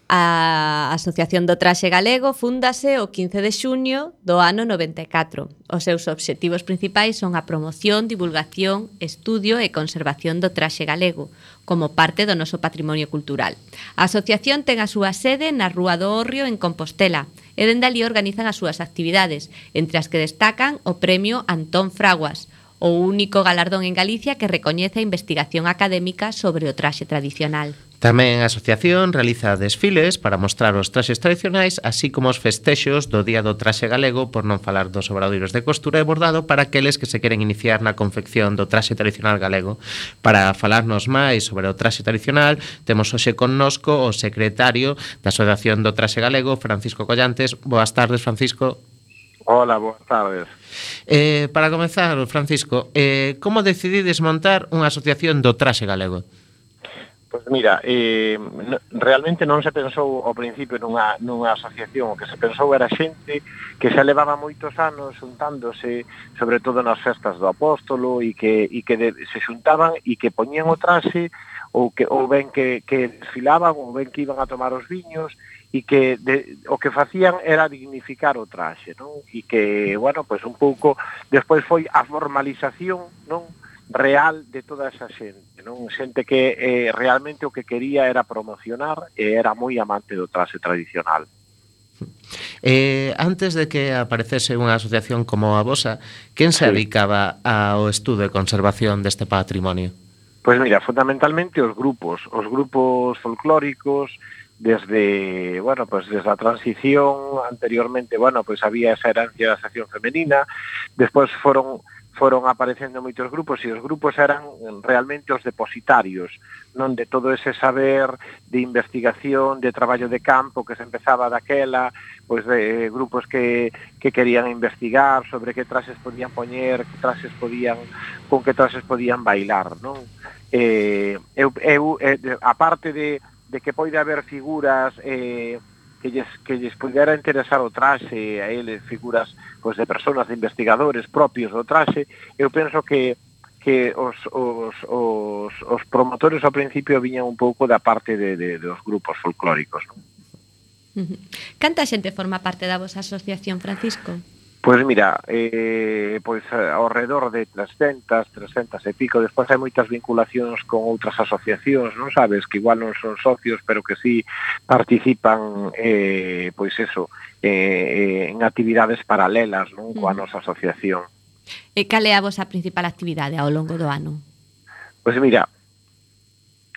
Speaker 2: A Asociación do Traxe Galego fundase o 15 de xuño do ano 94. Os seus obxectivos principais son a promoción, divulgación, estudio e conservación do traxe galego, como parte do noso patrimonio cultural. A asociación ten a súa sede na Rúa do Orrio, en Compostela, e dende ali organizan as súas actividades, entre as que destacan o Premio Antón Fraguas, o único galardón en Galicia que recoñece a investigación académica sobre o traxe tradicional.
Speaker 4: Tamén a asociación realiza desfiles para mostrar os traxes tradicionais así como os festexos do Día do Traxe Galego por non falar dos obradoiros de costura e bordado para aqueles que se queren iniciar na confección do traxe tradicional galego. Para falarnos máis sobre o traxe tradicional temos hoxe connosco o secretario da Asociación do Traxe Galego, Francisco Collantes. Boas tardes, Francisco.
Speaker 6: Hola, boas tardes.
Speaker 4: Eh, para comenzar, Francisco, eh, como decidides montar unha asociación do traxe galego?
Speaker 6: Pois mira, eh, realmente non se pensou ao principio nunha, nunha asociación, o que se pensou era xente que xa levaba moitos anos xuntándose, sobre todo nas festas do apóstolo, e que, e que de, se xuntaban e que poñían o traxe, ou, que, ou ben que, que desfilaban, ou ben que iban a tomar os viños, e que de, o que facían era dignificar o traxe, non? E que, bueno, pois pues un pouco despois foi a formalización, non? real de toda esa xente, non? Xente que eh, realmente o que quería era promocionar e era moi amante do traxe tradicional.
Speaker 4: Eh, antes de que aparecese unha asociación como a vosa, quen se
Speaker 6: sí.
Speaker 4: dedicaba ao estudo e conservación deste patrimonio?
Speaker 6: Pois mira, fundamentalmente os grupos, os grupos folclóricos, desde, bueno, pues desde a transición, anteriormente, bueno, pues había esa herencia da sección femenina, despois foron foron aparecendo moitos grupos e os grupos eran realmente os depositarios non de todo ese saber de investigación, de traballo de campo que se empezaba daquela pois de grupos que, que querían investigar sobre que trases podían poñer que trases podían con que trases podían bailar non? Eh, eu, eu, eh, aparte de de que poida haber figuras eh, que lles, que lles pudera interesar o traxe a eles, figuras pois, de personas, de investigadores propios do traxe, eu penso que que os, os, os, os promotores ao principio viñan un pouco da parte de, de, dos grupos folclóricos. Non?
Speaker 2: Canta xente forma parte da vosa asociación, Francisco?
Speaker 6: Pois mira, eh, pois eh, ao redor de 300, 300 e pico, despois hai moitas vinculacións con outras asociacións, non sabes, que igual non son socios, pero que sí participan, eh, pois eso, eh, eh, en actividades paralelas non coa nosa asociación.
Speaker 2: E cal é a vosa principal actividade ao longo do ano?
Speaker 6: Pois mira,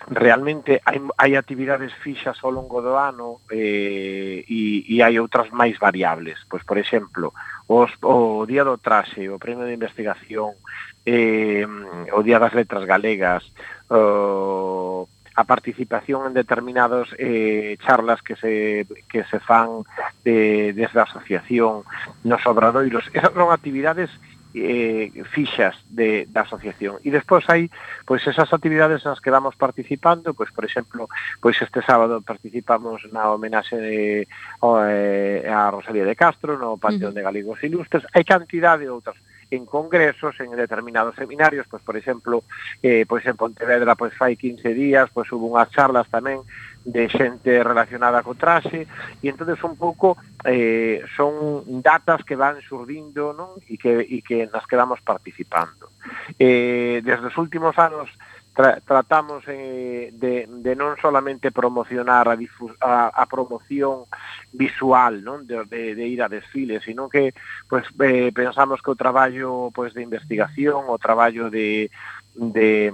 Speaker 6: realmente hai, hai actividades fixas ao longo do ano eh, e, e hai outras máis variables. Pois, por exemplo, os, o Día do Traxe, o Premio de Investigación, eh, o Día das Letras Galegas, o, a participación en determinados eh, charlas que se, que se fan de, desde a asociación nos obradoiros. Esas son actividades eh, fixas de, da asociación. E despois hai pois esas actividades nas que vamos participando, pois por exemplo, pois este sábado participamos na homenaxe de, o, eh, a Rosalía de Castro no Panteón
Speaker 2: uh -huh.
Speaker 6: de Galegos Ilustres. Hai cantidade de outras en congresos, en determinados seminarios, pois por exemplo, eh, pois en Pontevedra pois fai 15 días, pois hubo unhas charlas tamén de xente relacionada co traxe e entonces un pouco eh, son datas que van surdindo non? E, que, e que nas que vamos participando eh, desde os últimos anos tra tratamos eh, de, de non solamente promocionar a, a, a promoción visual non de, de, de ir a desfiles, sino que pues, eh, pensamos que o traballo pues, de investigación, o traballo de, de,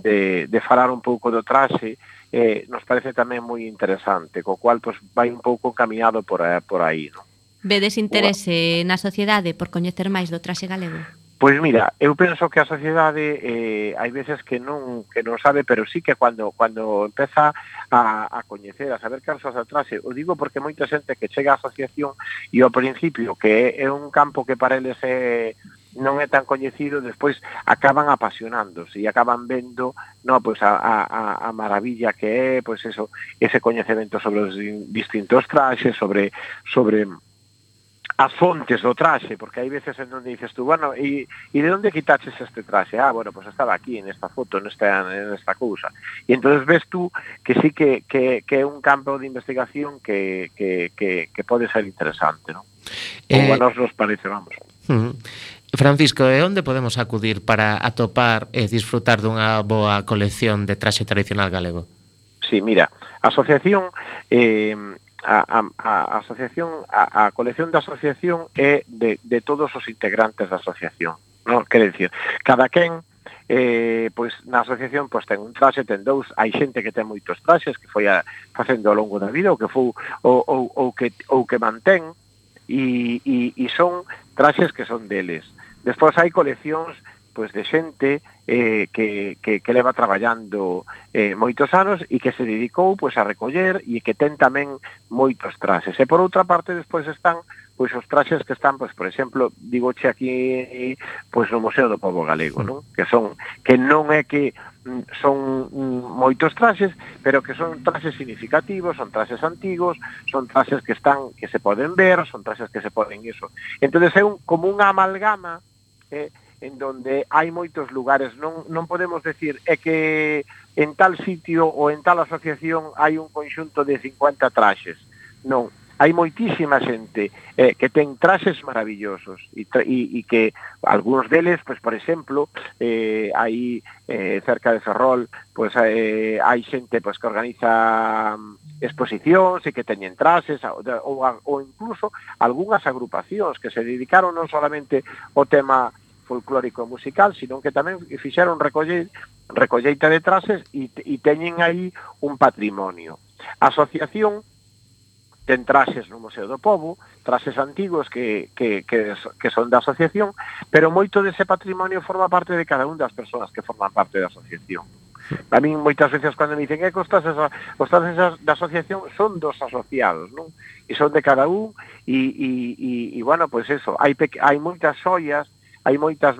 Speaker 6: de, de falar un pouco do traxe eh, nos parece tamén moi interesante, co cual pois, vai un pouco caminado por, por aí. Non?
Speaker 2: Vedes interese na sociedade por coñecer máis do traxe galego?
Speaker 6: Pois mira, eu penso que a sociedade eh, hai veces que non que non sabe, pero sí que cando cando empeza a, a coñecer, a saber cansos atrase, o digo porque moita xente que chega á asociación e ao principio que é un campo que para eles é eh, non é tan coñecido, despois acaban apasionándose e acaban vendo no, pois a, a, a maravilla que é, pois eso, ese coñecemento sobre os distintos traxes, sobre sobre as fontes do traxe, porque hai veces en donde dices tú, bueno, e, e de onde quitaches este traxe? Ah, bueno, pues estaba aquí, en esta foto, en esta, en esta cousa. E entonces ves tú que sí que, que, que é un campo de investigación que, que, que, que pode ser interesante, non?
Speaker 4: Eh,
Speaker 6: Como a nos nos parece, vamos.
Speaker 4: Uh -huh. Francisco, e onde podemos acudir para atopar e disfrutar dunha boa colección de traxe tradicional galego?
Speaker 6: Sí, mira, a asociación eh, a, a, a asociación a, a colección da asociación é de, de todos os integrantes da asociación non quere dicir cada quen eh, pois na asociación pois ten un traxe, ten dous, hai xente que ten moitos traxes que foi a, facendo ao longo da vida ou que foi ou, ou, ou que ou que mantén e, e, e son traxes que son deles. Despois hai coleccións pois de xente eh, que, que, que leva traballando eh, moitos anos e que se dedicou pois a recoller e que ten tamén moitos traxes. E por outra parte despois están pois os traxes que están, pois por exemplo, digoche aquí pois no Museo do Pobo Galego, non? Que son que non é que mm, son mm, moitos traxes, pero que son traxes significativos, son traxes antigos, son traxes que están que se poden ver, son traxes que se poden iso. Entonces é un como unha amalgama eh, en donde hai moitos lugares. Non, non podemos decir é que en tal sitio ou en tal asociación hai un conxunto de 50 traxes. Non, hai moitísima xente eh, que ten traxes maravillosos e, e, e que algúns deles, pues, por exemplo, eh, hai eh, cerca de Ferrol, pues, eh, hai xente pues, que organiza mm, exposicións e que teñen trases ou, ou incluso algunhas agrupacións que se dedicaron non solamente ao tema folclórico e musical, sino que tamén fixeron recolle, recolleita de trases e, e teñen aí un patrimonio. A asociación ten traxes no Museo do Pobo, traxes antigos que, que, que, que son da asociación, pero moito dese patrimonio forma parte de cada un das persoas que forman parte da asociación. A mí moitas veces cando me dicen eh, que costas trases, costas esas da asociación son dos asociados, non? E son de cada un e, e, e, e bueno, pois pues eso, hai, hai moitas xoias hai moitas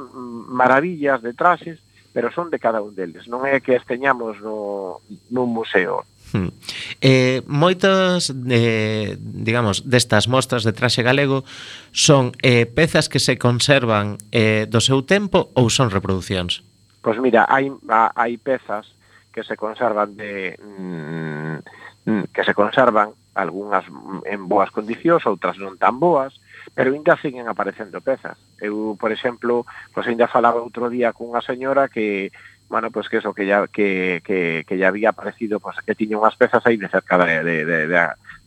Speaker 6: maravillas de traxes, pero son de cada un deles, non é que as teñamos no, nun museo.
Speaker 4: Hmm. Eh, moitas eh, digamos, destas mostras de traxe galego son eh, pezas que se conservan eh, do seu tempo ou son reproduccións?
Speaker 6: Pois mira, hai, hai pezas que se conservan de mm, mm, que se conservan algunhas en boas condicións, outras non tan boas, pero ainda siguen aparecendo pezas. Eu, por exemplo, pois ainda falaba outro día cunha señora que bueno, pois que eso que ya que que que ya había aparecido, pois que tiña unhas pezas aí de cerca de de de, de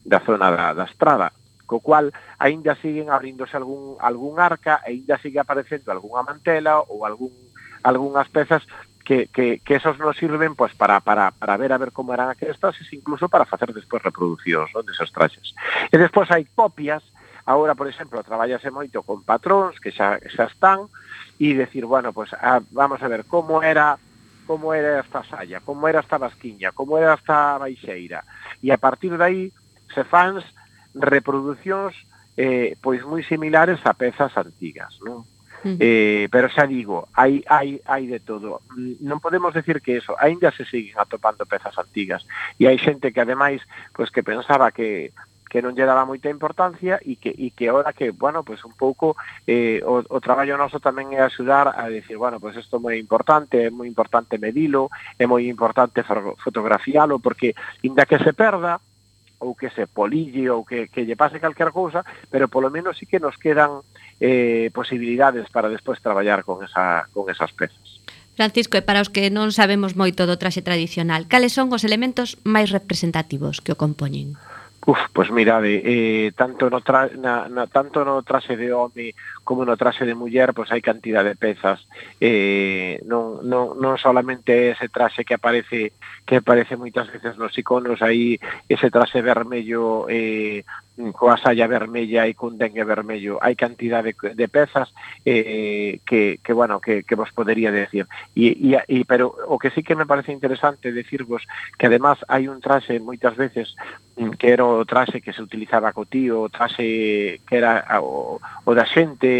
Speaker 6: da zona da, da estrada co cual aínda siguen abríndose algún algún arca e aínda sigue aparecendo algunha mantela ou algún algunhas pezas que, que, que esos nos sirven pues, para, para, para ver a ver como eran aquestas e incluso para facer despois reproducións ¿no? deses traxes. E despois hai copias Agora, por exemplo, traballase moito con patróns que xa, xa están e decir, bueno, pues, a, vamos a ver como era como era esta saia, como era esta basquiña, como era esta baixeira. E a partir de aí se fans reproduccións eh, pois moi similares a pezas antigas, non? Uh -huh. Eh, pero xa digo, hai, hai, hai de todo Non podemos decir que eso aínda se siguen atopando pezas antigas E hai xente que ademais pois, que pensaba que que non lle daba moita importancia e que, e que ahora que, bueno, pues un pouco eh, o, o traballo noso tamén é axudar a decir, bueno, pues isto é moi importante, é moi importante medilo, é moi importante fotografialo porque inda que se perda, ou que se polille ou que, que lle pase calquer cousa, pero polo menos sí que nos quedan eh, posibilidades para despois traballar con, esa, con esas pezas.
Speaker 2: Francisco, e para os que non sabemos moito do traxe tradicional, cales son os elementos máis representativos que o compoñen?
Speaker 6: Uf, pois mirade, eh, eh, tanto no tra, na, na, tanto no traxe de home como no traxe de muller, pois hai cantidad de pezas. Eh, non, non, non solamente ese traxe que aparece que aparece moitas veces nos iconos, aí ese traxe vermello eh, coa saia vermella e cun dengue vermello. Hai cantidad de, de pezas eh, que, que, bueno, que, que vos podería decir. E, e, e, pero o que sí que me parece interesante decirvos que además hai un traxe moitas veces mm, que era o traxe que se utilizaba co tío, o traxe que era o, o da xente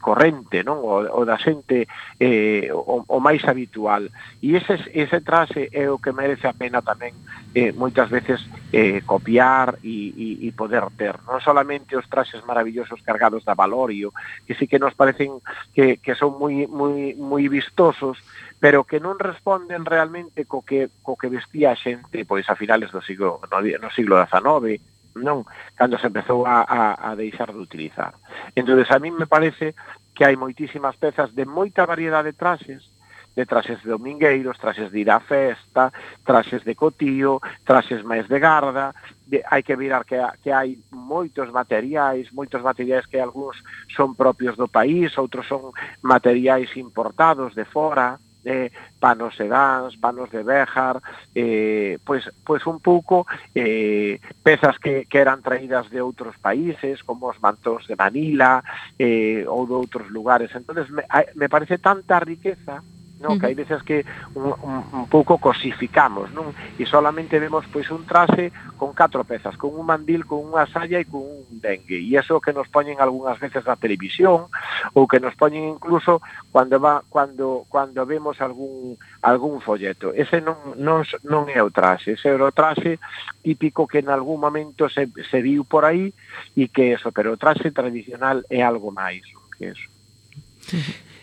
Speaker 6: corrente, non? O, o da xente eh, o, o máis habitual. E ese, ese traxe é o que merece a pena tamén eh, moitas veces eh, copiar e, e, e poder ter. Non solamente os traxes maravillosos cargados da valorio, que sí que nos parecen que, que son moi, moi, moi vistosos, pero que non responden realmente co que, co que vestía a xente pois a finales do siglo, no, no siglo XIX, non, cando se empezou a, a, a deixar de utilizar. Entonces a mí me parece que hai moitísimas pezas de moita variedade de traxes, de traxes de domingueiros, traxes de ir á festa, traxes de cotío, traxes máis de garda, de, hai que virar que, que hai moitos materiais, moitos materiais que algúns son propios do país, outros son materiais importados de fora, eh, panos sedáns, panos de Béjar, eh, pois, pois un pouco eh, pezas que, que eran traídas de outros países, como os mantos de Manila eh, ou de outros lugares. Entón, me, me parece tanta riqueza non? que hai veces que un, un, un pouco cosificamos non? e solamente vemos pois un traxe con catro pezas, con un mandil, con unha saia e con un dengue e iso que nos poñen algunhas veces na televisión ou que nos poñen incluso cando va cando cando vemos algún algún folleto ese non, non, non é o traxe, ese é o traxe típico que en algún momento se, se viu por aí e que eso, pero o traxe tradicional é algo máis que eso.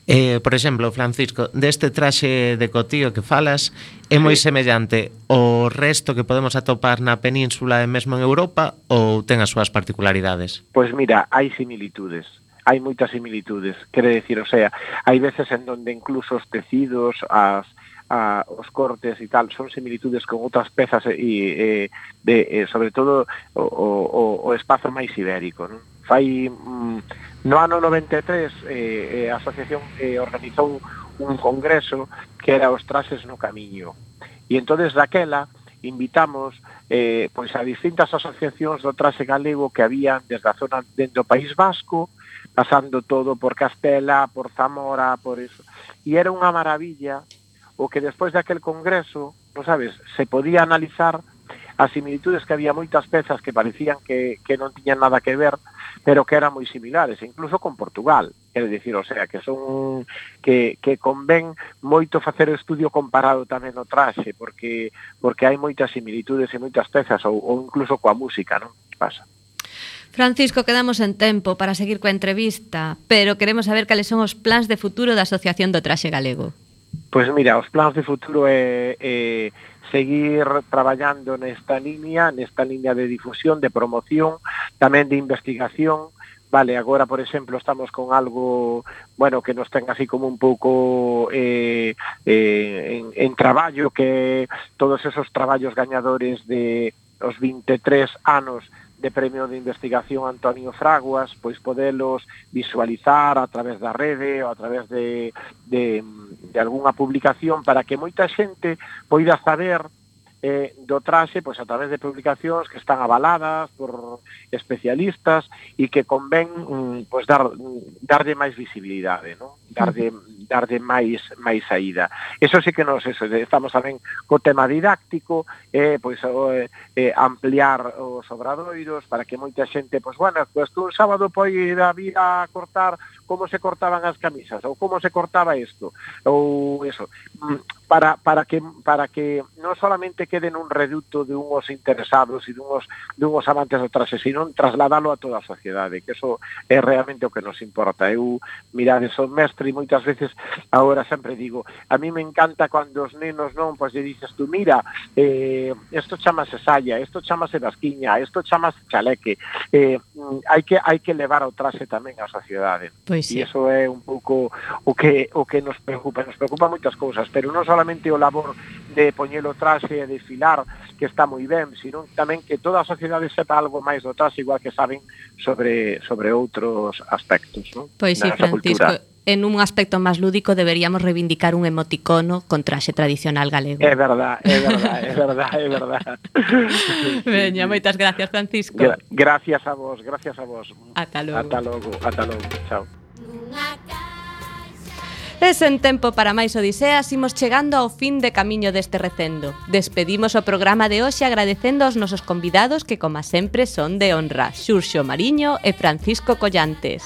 Speaker 4: Eh, por exemplo, Francisco, deste traxe de cotío que falas é moi
Speaker 6: sí.
Speaker 4: semellante ao resto que podemos atopar na península e mesmo en Europa ou ten as súas particularidades?
Speaker 6: Pois mira, hai similitudes hai moitas similitudes, quere decir, o sea, hai veces en donde incluso os tecidos, as, a, os cortes e tal son similitudes con outras pezas e, e de, e sobre todo o, o, o espazo máis ibérico non? fai mm, no ano 93 eh, eh, a asociación eh, organizou un congreso que era os trases no camiño. E entonces daquela invitamos eh, pois a distintas asociacións do traxe galego que había desde a zona dentro do País Vasco, pasando todo por Castela, por Zamora, por eso. E era unha maravilla o que despois daquel congreso, non sabes, se podía analizar as similitudes que había moitas pezas que parecían que, que non tiñan nada que ver, pero que eran moi similares, incluso con Portugal. Quero dicir, o sea, que son que, que convén moito facer o estudio comparado tamén no traxe, porque porque hai moitas similitudes e moitas pezas, ou, ou incluso coa música, non? Pasa.
Speaker 2: Francisco, quedamos en tempo para seguir coa entrevista, pero queremos saber cales son os plans de futuro da Asociación do Traxe Galego.
Speaker 6: Pois pues mira, os plans de futuro é, é seguir traballando nesta liña, nesta liña de difusión, de promoción, tamén de investigación, Vale, agora, por exemplo, estamos con algo, bueno, que nos ten así como un pouco eh, eh, en, en traballo, que todos esos traballos gañadores de os 23 anos de Premio de Investigación Antonio Fraguas, pois podelos visualizar a través da rede ou a través de, de, de algunha publicación para que moita xente poida saber eh, do traxe pois, a través de publicacións que están avaladas por especialistas e que convén mm, pois, dar, darlle máis visibilidade. Non? darlle darlle máis máis saída. Eso sí que nos eso, estamos tamén co tema didáctico, eh, pois eh, eh, ampliar os obradoiros para que moita xente, pois bueno, pois tú un sábado poi ir a vir a cortar como se cortaban as camisas ou como se cortaba isto ou eso mm, para, para que para que non solamente quede nun reduto de unhos interesados e dunhos dunhos amantes do traxe, sino trasladalo a toda a sociedade, que eso é realmente o que nos importa. Eu mirade son mestre mestre e moitas veces agora sempre digo, a mí me encanta cando os nenos non, pois lle dices tú, mira, eh, esto chamase saya, esto chamase basquiña, esto chamase chaleque, eh, hai que hai que levar ao traxe tamén á sociedade.
Speaker 2: Pois sí.
Speaker 6: E iso é un pouco o que o que nos preocupa, nos preocupa moitas cousas, pero non solamente o labor de poñer o traxe e desfilar, que está moi ben, sino tamén que toda a sociedade sepa algo máis do traxe, igual que saben sobre sobre outros aspectos, non?
Speaker 2: Pois sí, Francisco,
Speaker 6: cultura
Speaker 2: en un aspecto máis lúdico deberíamos reivindicar un emoticono con traxe tradicional galego.
Speaker 6: É verdad, é verdad, é verdad, é verdad. [laughs]
Speaker 2: Veña, moitas gracias, Francisco.
Speaker 6: Gra gracias a vos, gracias a vos.
Speaker 2: Ata logo.
Speaker 6: Ata logo, ata logo. Chao.
Speaker 2: E sen tempo para máis odiseas, imos chegando ao fin de camiño deste recendo. Despedimos o programa de hoxe agradecendo aos nosos convidados que, como sempre, son de honra, Xurxo Mariño e Francisco Collantes.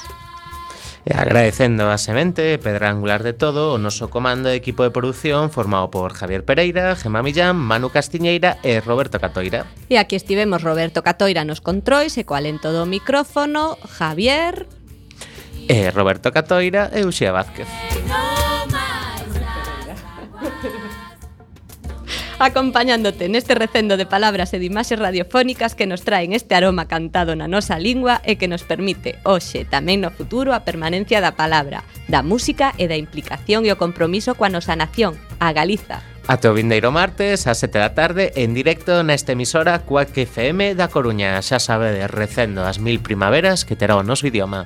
Speaker 4: E agradecendo a semente, pedra angular de todo, o noso comando de equipo de produción formado por Javier Pereira, Gemma Millán, Manu Castiñeira e Roberto Catoira.
Speaker 2: E aquí estivemos Roberto Catoira nos controis e co alento do micrófono, Javier...
Speaker 4: E Roberto Catoira e Uxía Vázquez. No.
Speaker 2: acompañándote neste recendo de palabras e de imaxes radiofónicas que nos traen este aroma cantado na nosa lingua e que nos permite, hoxe, tamén no futuro, a permanencia da palabra, da música e da implicación e o compromiso coa nosa nación, a Galiza.
Speaker 4: Ate o vindeiro martes, a 7 da tarde, en directo nesta emisora Cuac FM da Coruña. Xa sabe de recendo as mil primaveras que terá o noso idioma.